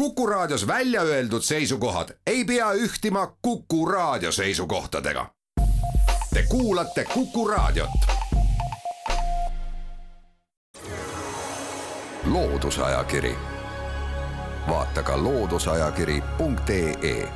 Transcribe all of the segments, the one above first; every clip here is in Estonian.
Kuku Raadios välja öeldud seisukohad ei pea ühtima Kuku Raadio seisukohtadega. Te kuulate Kuku Raadiot. loodusajakiri, vaata ka looduseajakiri.ee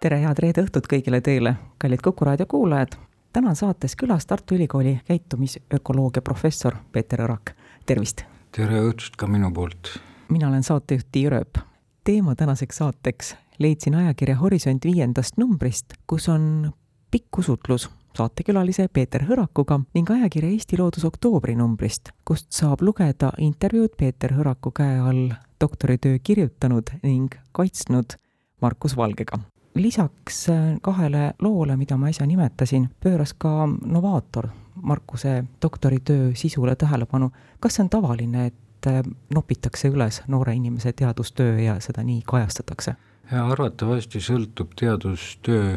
tere, head reede õhtut kõigile teile, kallid Kuku raadio kuulajad. täna on saates külas Tartu Ülikooli käitumisökoloogia professor Peeter Õrak, tervist! tere õhtust ka minu poolt! Mina olen saatejuht Tiia Rööp. teema tänaseks saateks leidsin ajakirja Horisont viiendast numbrist, kus on pikk usutlus saatekülalise Peeter Hõrakuga ning ajakirja Eesti Loodus oktoobri numbrist, kust saab lugeda intervjuud Peeter Hõraku käe all doktoritöö kirjutanud ning kaitsnud Markus Valgega. lisaks kahele loole, mida ma äsja nimetasin, pööras ka novaator Markuse doktoritöö sisule tähelepanu. kas see on tavaline, et et äh, nopitakse üles noore inimese teadustöö ja seda nii kajastatakse? ja arvatavasti sõltub teadustöö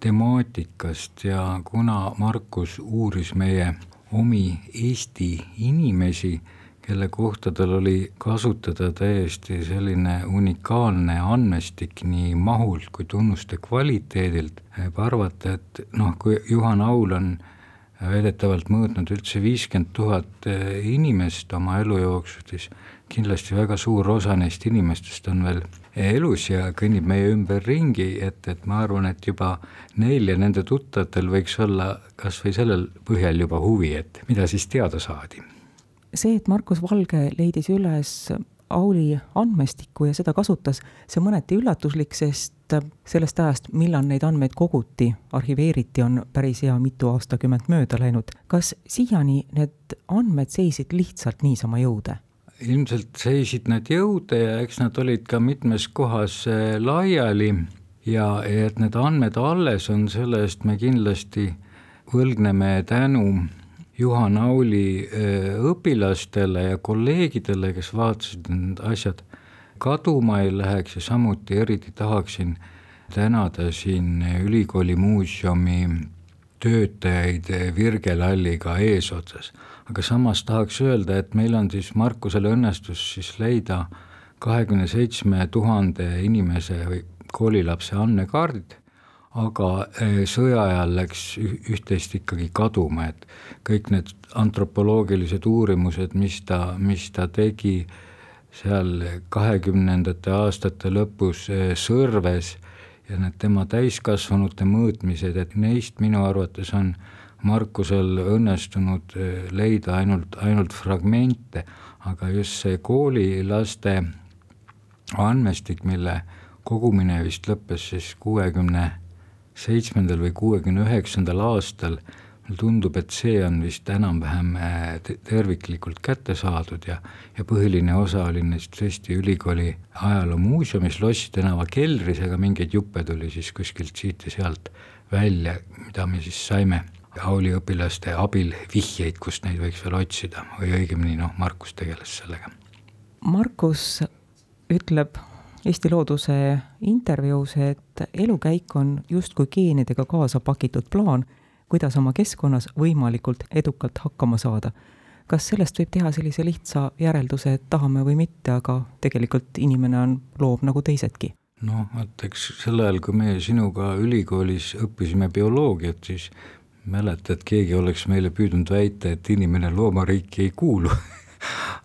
temaatikast ja kuna Markus uuris meie omi Eesti inimesi, kelle kohta tal oli kasutada täiesti selline unikaalne andmestik nii mahult kui tunnuste kvaliteedilt, võib arvata, et noh, kui Juhan Aul on väidetavalt mõõtnud üldse viiskümmend tuhat eh, inimest oma elu jooksul, siis kindlasti väga suur osa neist inimestest on veel elus ja kõnnib meie ümberringi, et, et ma arvan, et juba neil ja nende tuttavatel võiks olla kas või sellel põhjal juba huvi, et mida siis teada saadi. see, et Markus Valge leidis üles Auli andmestikku ja seda kasutas, see mõneti üllatuslik, sest sellest ajast, millal neid andmeid koguti, arhiveeriti, on päris hea mitu aastakümmet mööda läinud. kas siiani need andmed seisid lihtsalt niisama jõude? ilmselt seisid nad jõude ja eks nad olid ka mitmes kohas eh, laiali ja et need andmed alles on, selle eest me kindlasti võlgneme tänu Juhan Auli äh, õpilastele ja kolleegidele, kes vaatasid, et need asjad kaduma ei läheks ja samuti eriti tahaksin tänada siin ülikooli muuseumi töötajaid Virge Lalliga eesotsas. aga samas tahaks öelda, et meil on siis Markusel õnnestus siis leida kahekümne seitsme tuhande inimese või koolilapse andmekaardid aga eh, sõja ajal läks üht-teist ikkagi kaduma, et kõik need antropoloogilised uurimused, mis ta, mis ta tegi seal kahekümnendate aastate lõpus eh, Sõrves ja need tema täiskasvanute mõõtmised, et neist minu arvates on Markusel õnnestunud eh, leida ainult, ainult fragmente, aga just see koolilaste andmestik, mille kogumine vist lõppes siis kuuekümne seitsmendal või kuuekümne üheksandal aastal mulle tundub, et see on vist enam-vähem äh, terviklikult kätte saadud ja, ja põhiline osa oli neist tõesti ülikooli ajaloomuuseumis Lossi tänava keldris, aga mingeid juppe tuli siis kuskilt siit ja sealt välja, mida me siis saime Auli õpilaste abil vihjeid, kust neid võiks veel otsida või õigemini noh, Markus tegeles sellega. Markus ütleb Eesti Looduse intervjuus, et elukäik on justkui geenidega kaasa pakitud plaan, kuidas oma keskkonnas võimalikult edukalt hakkama saada. kas sellest võib teha sellise lihtsa järelduse, et tahame või mitte, aga tegelikult inimene on loov nagu teisedki? noh, vot eks sel ajal, kui meie sinuga ülikoolis õppisime bioloogiat, siis mäletad, keegi oleks meile püüdnud väita, et inimene loomariiki ei kuulu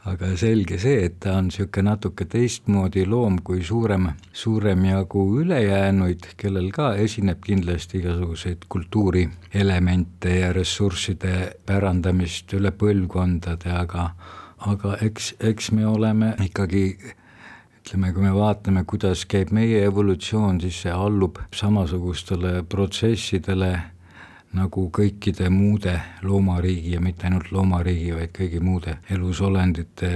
aga selge see, et ta on niisugune natuke teistmoodi loom kui suurem, suurem jagu ülejäänuid, kellel ka esineb kindlasti igasuguseid kultuurielemente ja ressursside pärandamist üle põlvkondade, aga aga eks, eks me oleme ikkagi ütleme, kui me vaatame, kuidas käib meie evolutsioon, siis see allub samasugustele protsessidele nagu kõikide muude loomariigi ja mitte ainult loomariigi, vaid kõigi muude elusolendite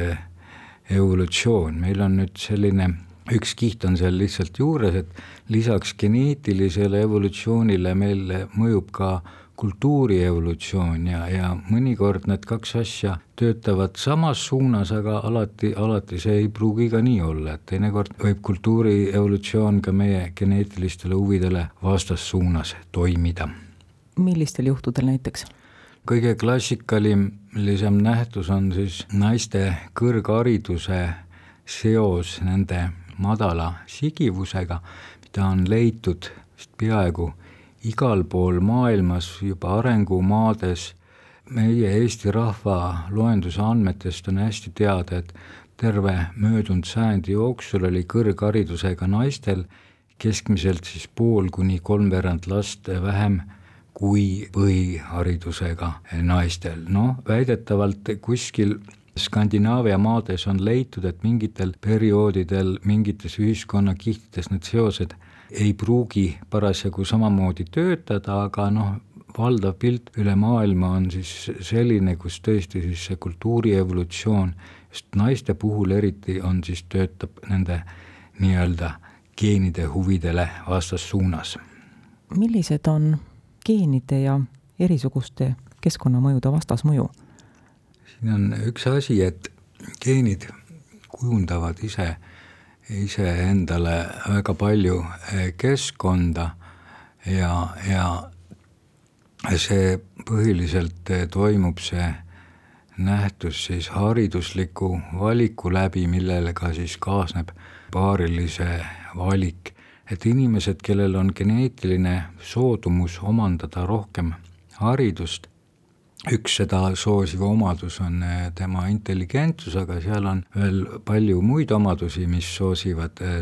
evolutsioon, meil on nüüd selline üks kiht on seal lihtsalt juures, et lisaks geneetilisele evolutsioonile meil mõjub ka kultuuri evolutsioon ja, ja mõnikord need kaks asja töötavad samas suunas, aga alati, alati see ei pruugi ka nii olla, et teinekord võib kultuuri evolutsioon ka meie geneetilistele huvidele vastassuunas toimida millistel juhtudel näiteks? kõige klassikalisem nähtus on siis naiste kõrghariduse seos nende madala sigivusega, mida on leitud peaaegu igal pool maailmas juba arengumaades, meie Eesti rahva loenduse andmetest on hästi teada, et terve möödunud sajandi jooksul oli kõrgharidusega naistel keskmiselt siis pool kuni kolmveerand last vähem kui põhiharidusega naistel, noh väidetavalt kuskil Skandinaavia maades on leitud, et mingitel perioodidel mingites ühiskonnakihtides need seosed ei pruugi parasjagu samamoodi töötada, aga noh, valdav pilt üle maailma on siis selline, kus tõesti siis see kultuuri evolutsioon just naiste puhul eriti on siis, töötab nende nii-öelda geenide huvidele vastassuunas. millised on geenide ja erisuguste keskkonnamõjude vastasmõju? siin on üks asi, et geenid kujundavad ise iseendale väga palju eh, keskkonda ja, ja see põhiliselt eh, toimub see nähtus siis haridusliku valiku läbi, millele ka siis kaasneb paarilise valik. Et inimesed, kellel on geneetiline soodumus omandada rohkem haridust, üks seda soosiv omadus on eh, tema intelligentsus, aga seal on veel palju muid omadusi, mis soosivad eh,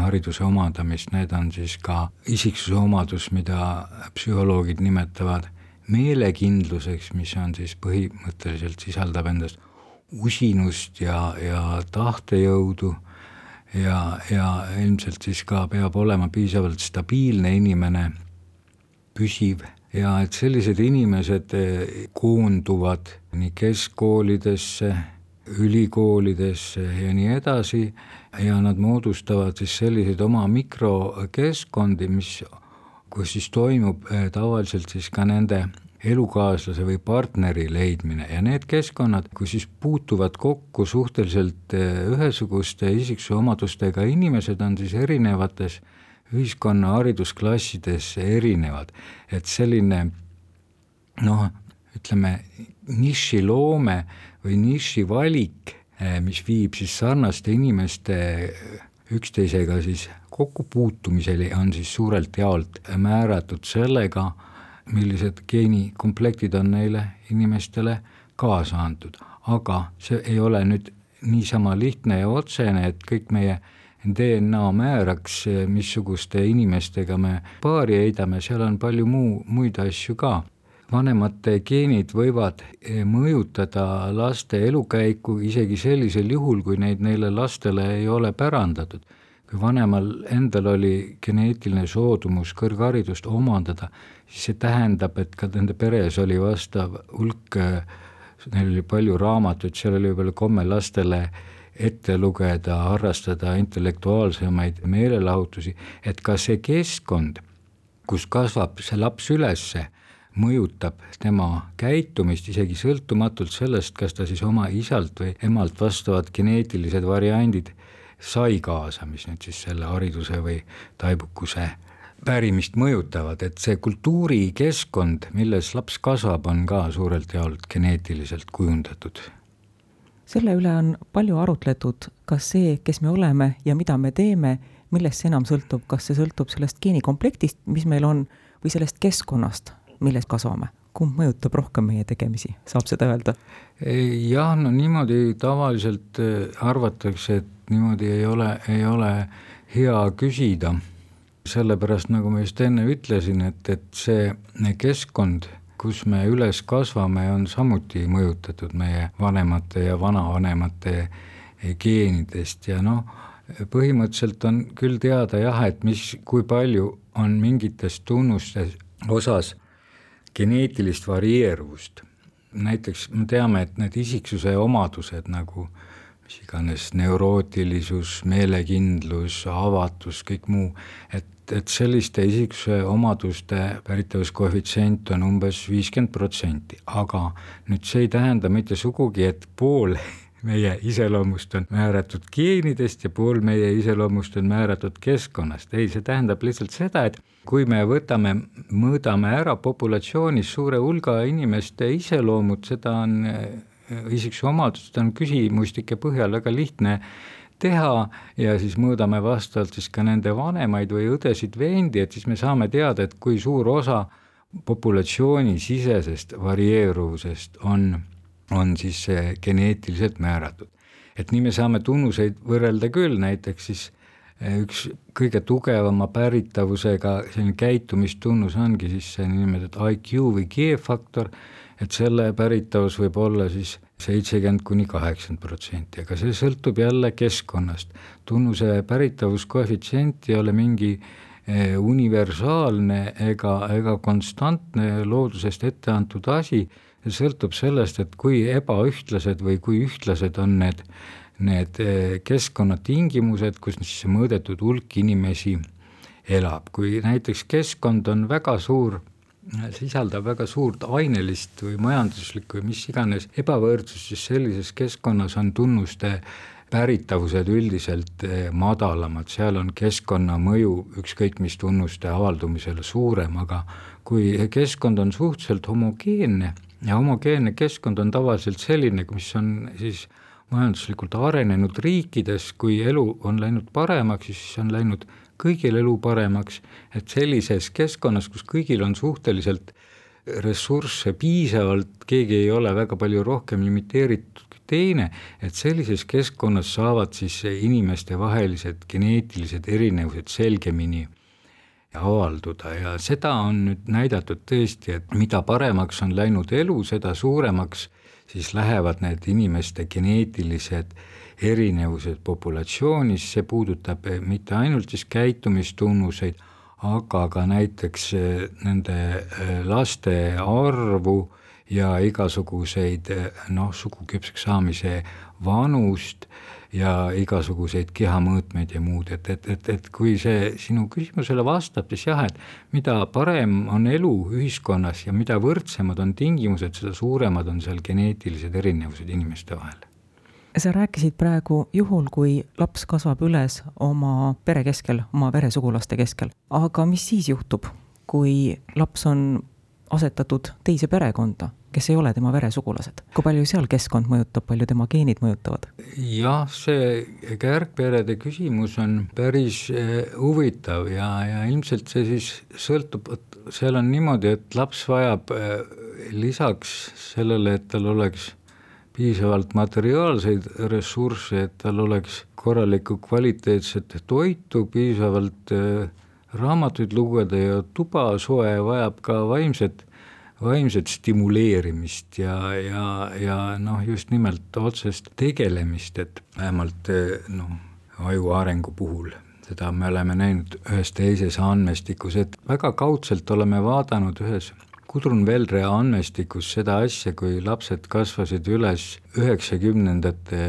hariduse omandamist, need on siis ka isiksuse omadus, mida psühholoogid nimetavad meelekindluseks, mis on siis põhimõtteliselt sisaldab endas usinust ja, ja tahtejõudu ja, ja ilmselt siis ka peab olema piisavalt stabiilne inimene, püsiv. Ja et sellised inimesed eh, koonduvad nii keskkoolidesse, ülikoolidesse ja nii edasi ja nad moodustavad siis selliseid oma mikrokeskkondi, mis, kus siis toimub eh, tavaliselt siis ka nende elukaaslase või partneri leidmine ja need keskkonnad, kus siis puutuvad kokku suhteliselt eh, ühesuguste isiksuse omadustega inimesed, on siis erinevates ühiskonna haridusklassides erinevad, et selline noh, ütleme nišiloome või nišivalik, eh, mis viib siis sarnaste inimeste üksteisega siis kokkupuutumiseni, on siis suurelt jaolt määratud sellega, millised geenikomplektid on neile inimestele kaasa antud. aga see ei ole nüüd niisama lihtne ja otsene, et kõik meie DNA määraks, missuguste inimestega me paari heidame, seal on palju muu, muid asju ka. vanemate geenid võivad eh, mõjutada laste elukäiku isegi sellisel juhul, kui neid neile lastele ei ole pärandatud. Kui vanemal endal oli geneetiline soodumus kõrgharidust omandada, siis see tähendab, et ka nende peres oli vastav hulk, eh, neil oli palju raamatuid, seal oli võib-olla komme lastele ette lugeda, harrastada intellektuaalsemaid meelelahutusi, et ka see keskkond, kus kasvab see laps ülesse, mõjutab tema käitumist isegi sõltumatult sellest, kas ta siis oma isalt või emalt vastavad geneetilised variandid sai kaasa, mis nüüd siis selle hariduse või taibukuse pärimist mõjutavad, et see kultuurikeskkond, milles laps kasvab, on ka suurelt jaolt geneetiliselt kujundatud selle üle on palju arutletud, kas see, kes me oleme ja mida me teeme, millest see enam sõltub, kas see sõltub sellest geenikomplektist, mis meil on, või sellest keskkonnast, milles kasvame? kumb mõjutab rohkem meie tegemisi, saab seda öelda? jah, no niimoodi tavaliselt äh, arvatakse, et niimoodi ei ole, ei ole hea küsida, sellepärast nagu ma just enne ütlesin, et, et see keskkond kus me üles kasvame, on samuti mõjutatud meie vanemate ja vanavanemate geenidest ja noh, põhimõtteliselt on küll teada jah, et mis, kui palju on mingites tunnustes osas geneetilist varieeruvust. näiteks me teame, et need isiksuse omadused nagu mis iganes neurootilisus, meelekindlus, avatus, kõik muu, et et selliste isiksuse omaduste pärittavuskoefitsient on umbes viiskümmend protsenti, aga nüüd see ei tähenda mitte sugugi, et pool meie iseloomust on määratud geenidest ja pool meie iseloomust on määratud keskkonnast, ei, see tähendab lihtsalt seda, et kui me võtame, mõõdame ära populatsioonis suure hulga inimeste iseloomud, seda on isiksuse omadused on küsimustike põhjal väga lihtne teha ja siis mõõdame vastavalt siis ka nende vanemaid või õdesid-vendi, et siis me saame teada, et kui suur osa populatsioonisisesest varieeruvusest on, on siis geneetiliselt määratud. et nii me saame tunnuseid võrrelda küll, näiteks siis eh, üks kõige tugevama päritavusega selline käitumistunnus ongi siis see niinimetatud IQ või G-faktor, et selle päritavus võib olla siis seitsekümmend kuni kaheksakümmend protsenti, aga see sõltub jälle keskkonnast. tunnuse pärittavuskoefitsient ei ole mingi Eh, universaalne ega, ega konstantne loodusest ette antud asi, see sõltub sellest, et kui ebaühtlased või kui ühtlased on need, need eh, keskkonnatingimused, kus siis mõõdetud hulk inimesi elab, kui näiteks keskkond on väga suur, sisaldab väga suurt ainelist või majanduslikku või mis iganes ebavõrdsust, siis sellises keskkonnas on tunnuste päritavused üldiselt eh, madalamad, seal on keskkonnamõju ükskõik mis tunnuste avaldumisele suurem, aga kui keskkond on suhteliselt homogeenne ja homogeenne keskkond on tavaliselt selline, mis on siis majanduslikult arenenud riikides, kui elu on läinud paremaks, siis on läinud kõigil elu paremaks, et sellises keskkonnas, kus kõigil on suhteliselt ressursse piisavalt, keegi ei ole väga palju rohkem limiteeritud teine, et sellises keskkonnas saavad siis inimestevahelised geneetilised erinevused selgemini avalduda. Ja seda on nüüd näidatud tõesti, et mida paremaks on läinud elu, seda suuremaks siis lähevad need inimeste geneetilised erinevused populatsioonis, see puudutab mitte ainult siis käitumistunnuseid, aga ka näiteks nende laste arvu ja igasuguseid noh, suguküpseks saamise vanust ja igasuguseid kehamõõtmeid ja muud, et, et, et, et kui see sinu küsimusele vastab, siis jah, et mida parem on elu ühiskonnas ja mida võrdsemad on tingimused, seda suuremad on seal geneetilised erinevused inimeste vahel sa rääkisid praegu juhul, kui laps kasvab üles oma pere keskel, oma veresugulaste keskel, aga mis siis juhtub, kui laps on asetatud teise perekonda, kes ei ole tema veresugulased. kui palju seal keskkond mõjutab, palju tema geenid mõjutavad? jah, see kärgperede küsimus on päris eh, huvitav ja, ja ilmselt see siis sõltub, seal on niimoodi, et laps vajab eh, lisaks sellele, et tal oleks piisavalt materiaalseid ressursse, et tal oleks korralikku kvaliteetset toitu, piisavalt äh, raamatuid lugeda ja tuba soe, vajab ka vaimset, vaimset stimuleerimist ja, ja, ja noh, just nimelt otsest tegelemist, et vähemalt noh, aju arengu puhul. Seda me oleme näinud ühes teises andmestikus, et väga kaudselt oleme vaadanud ühes Gudrun Veldre andmestikus seda asja, kui lapsed kasvasid üles üheksakümnendate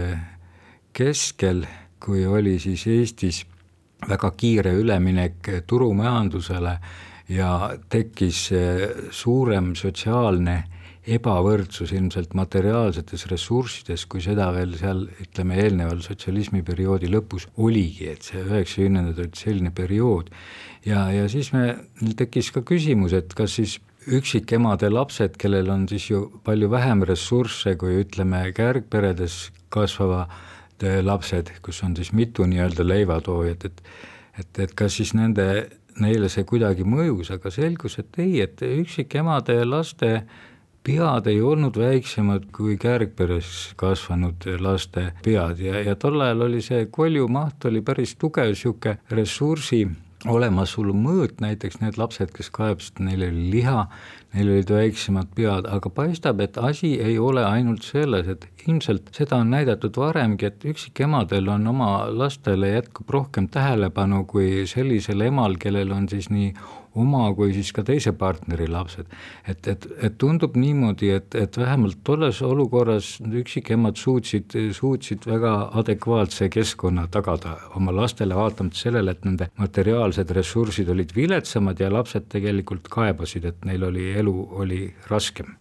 keskel, kui oli siis Eestis väga kiire üleminek turumajandusele ja tekkis suurem sotsiaalne ebavõrdsus ilmselt materiaalsetes ressurssides, kui seda veel seal ütleme, eelneval sotsialismi perioodi lõpus oligi, et see üheksakümnendad olid selline periood. ja, ja siis me, tekkis ka küsimus, et kas siis üksikemade lapsed, kellel on siis ju palju vähem ressursse kui ütleme, kärgperedes kasvava lapsed, kus on siis mitu nii-öelda leivatoojat, et et, et kas siis nende, neile see kuidagi mõjus, aga selgus, et ei, et üksikemade laste pead ei olnud väiksemad kui kärgperes kasvanud laste pead ja, ja tol ajal oli see koljumaht oli päris tugev niisugune ressursi olemasolu mõõt, näiteks need lapsed, kes kaebasid, neil oli liha, neil olid väiksemad pead, aga paistab, et asi ei ole ainult selles, et ilmselt seda on näidatud varemgi, et üksikemadel on oma lastele jätkub rohkem tähelepanu kui sellisel emal, kellel on siis nii oma kui siis ka teise partneri lapsed. et, et, et tundub niimoodi, et, et vähemalt tolles olukorras üksikemad suutsid, suutsid väga adekvaatse keskkonna tagada oma lastele, vaatamata sellele, et nende materiaalsed ressursid olid viletsamad ja lapsed tegelikult kaebasid, et neil oli elu, oli raskem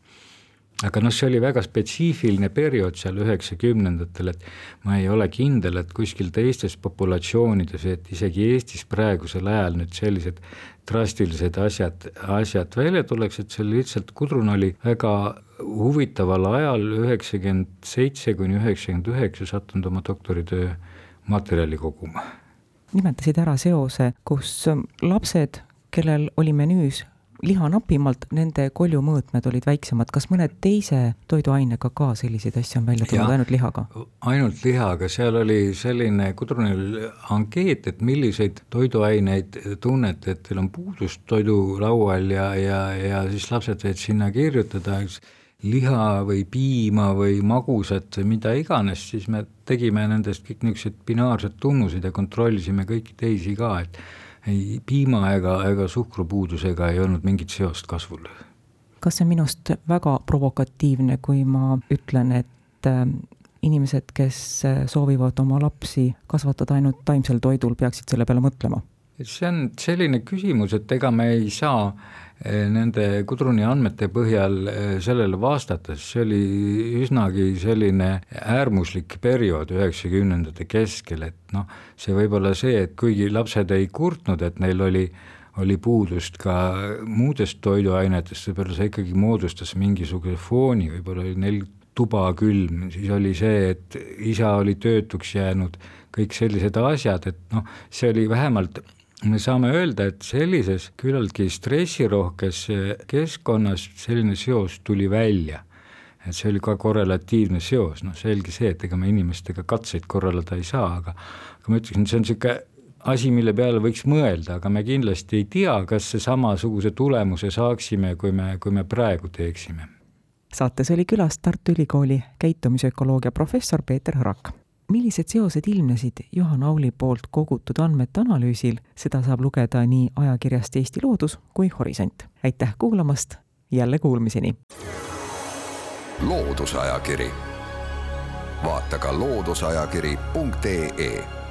aga noh, see oli väga spetsiifiline periood seal üheksakümnendatel, et ma ei ole kindel, et kuskil teistes populatsioonides, et isegi Eestis praegusel ajal nüüd sellised drastilised asjad, asjad välja tuleks, et see lihtsalt, Gudrun oli väga huvitaval ajal, üheksakümmend seitse kuni üheksakümmend üheksa sattunud oma doktoritöö materjali koguma. nimetasid ära seose, kus lapsed, kellel oli menüüs liha napimalt, nende koljumõõtmed olid väiksemad, kas mõne teise toiduainega ka selliseid asju on välja tulnud, ainult lihaga? ainult lihaga, seal oli selline Kudrunil ankeet, et milliseid toiduaineid tunnete, et teil on puudust toidulaual ja, ja, ja siis lapsed said sinna kirjutada, eks liha või piima või magusat või mida iganes, siis me tegime nendest kõik niisugused binaarsed tunnused ja kontrollisime kõiki teisi ka, et ei piima ega, ega suhkrupuudusega ei olnud mingit seost kasvul. kas see on minust väga provokatiivne, kui ma ütlen, et äh, inimesed, kes äh, soovivad oma lapsi kasvatada ainult taimsel toidul, peaksid selle peale mõtlema? See on selline küsimus, et ega me ei saa Eh, nende Kudruni andmete põhjal eh, sellele vastates, see oli üsnagi selline äärmuslik periood üheksakümnendate keskel, et noh, see võib olla see, et kuigi lapsed ei kurtnud, et neil oli oli puudust ka muudest toiduainetest, võib-olla see ikkagi moodustas mingisuguse fooni, võib-olla oli neil tuba külm, siis oli see, et isa oli töötuks jäänud, kõik sellised asjad, et noh, see oli vähemalt me saame öelda, et sellises küllaltki stressirohkes keskkonnas selline seos tuli välja. et see oli ka korrelatiivne seos, noh selge see, et ega me inimestega katseid korraldada ei saa, aga aga ma ütleksin, see on niisugune asi, mille peale võiks mõelda, aga me kindlasti ei tea, kas samasuguse tulemuse saaksime, kui me, kui me praegu teeksime. saates oli külas Tartu Ülikooli käitumisökoloogia professor Peeter Hõrak millised seosed ilmnesid Juhan Auli poolt kogutud andmete analüüsil, seda saab lugeda nii ajakirjast Eesti Loodus kui Horisont. aitäh kuulamast, jälle kuulmiseni! loodusajakiri, vaata ka looduseajakiri.ee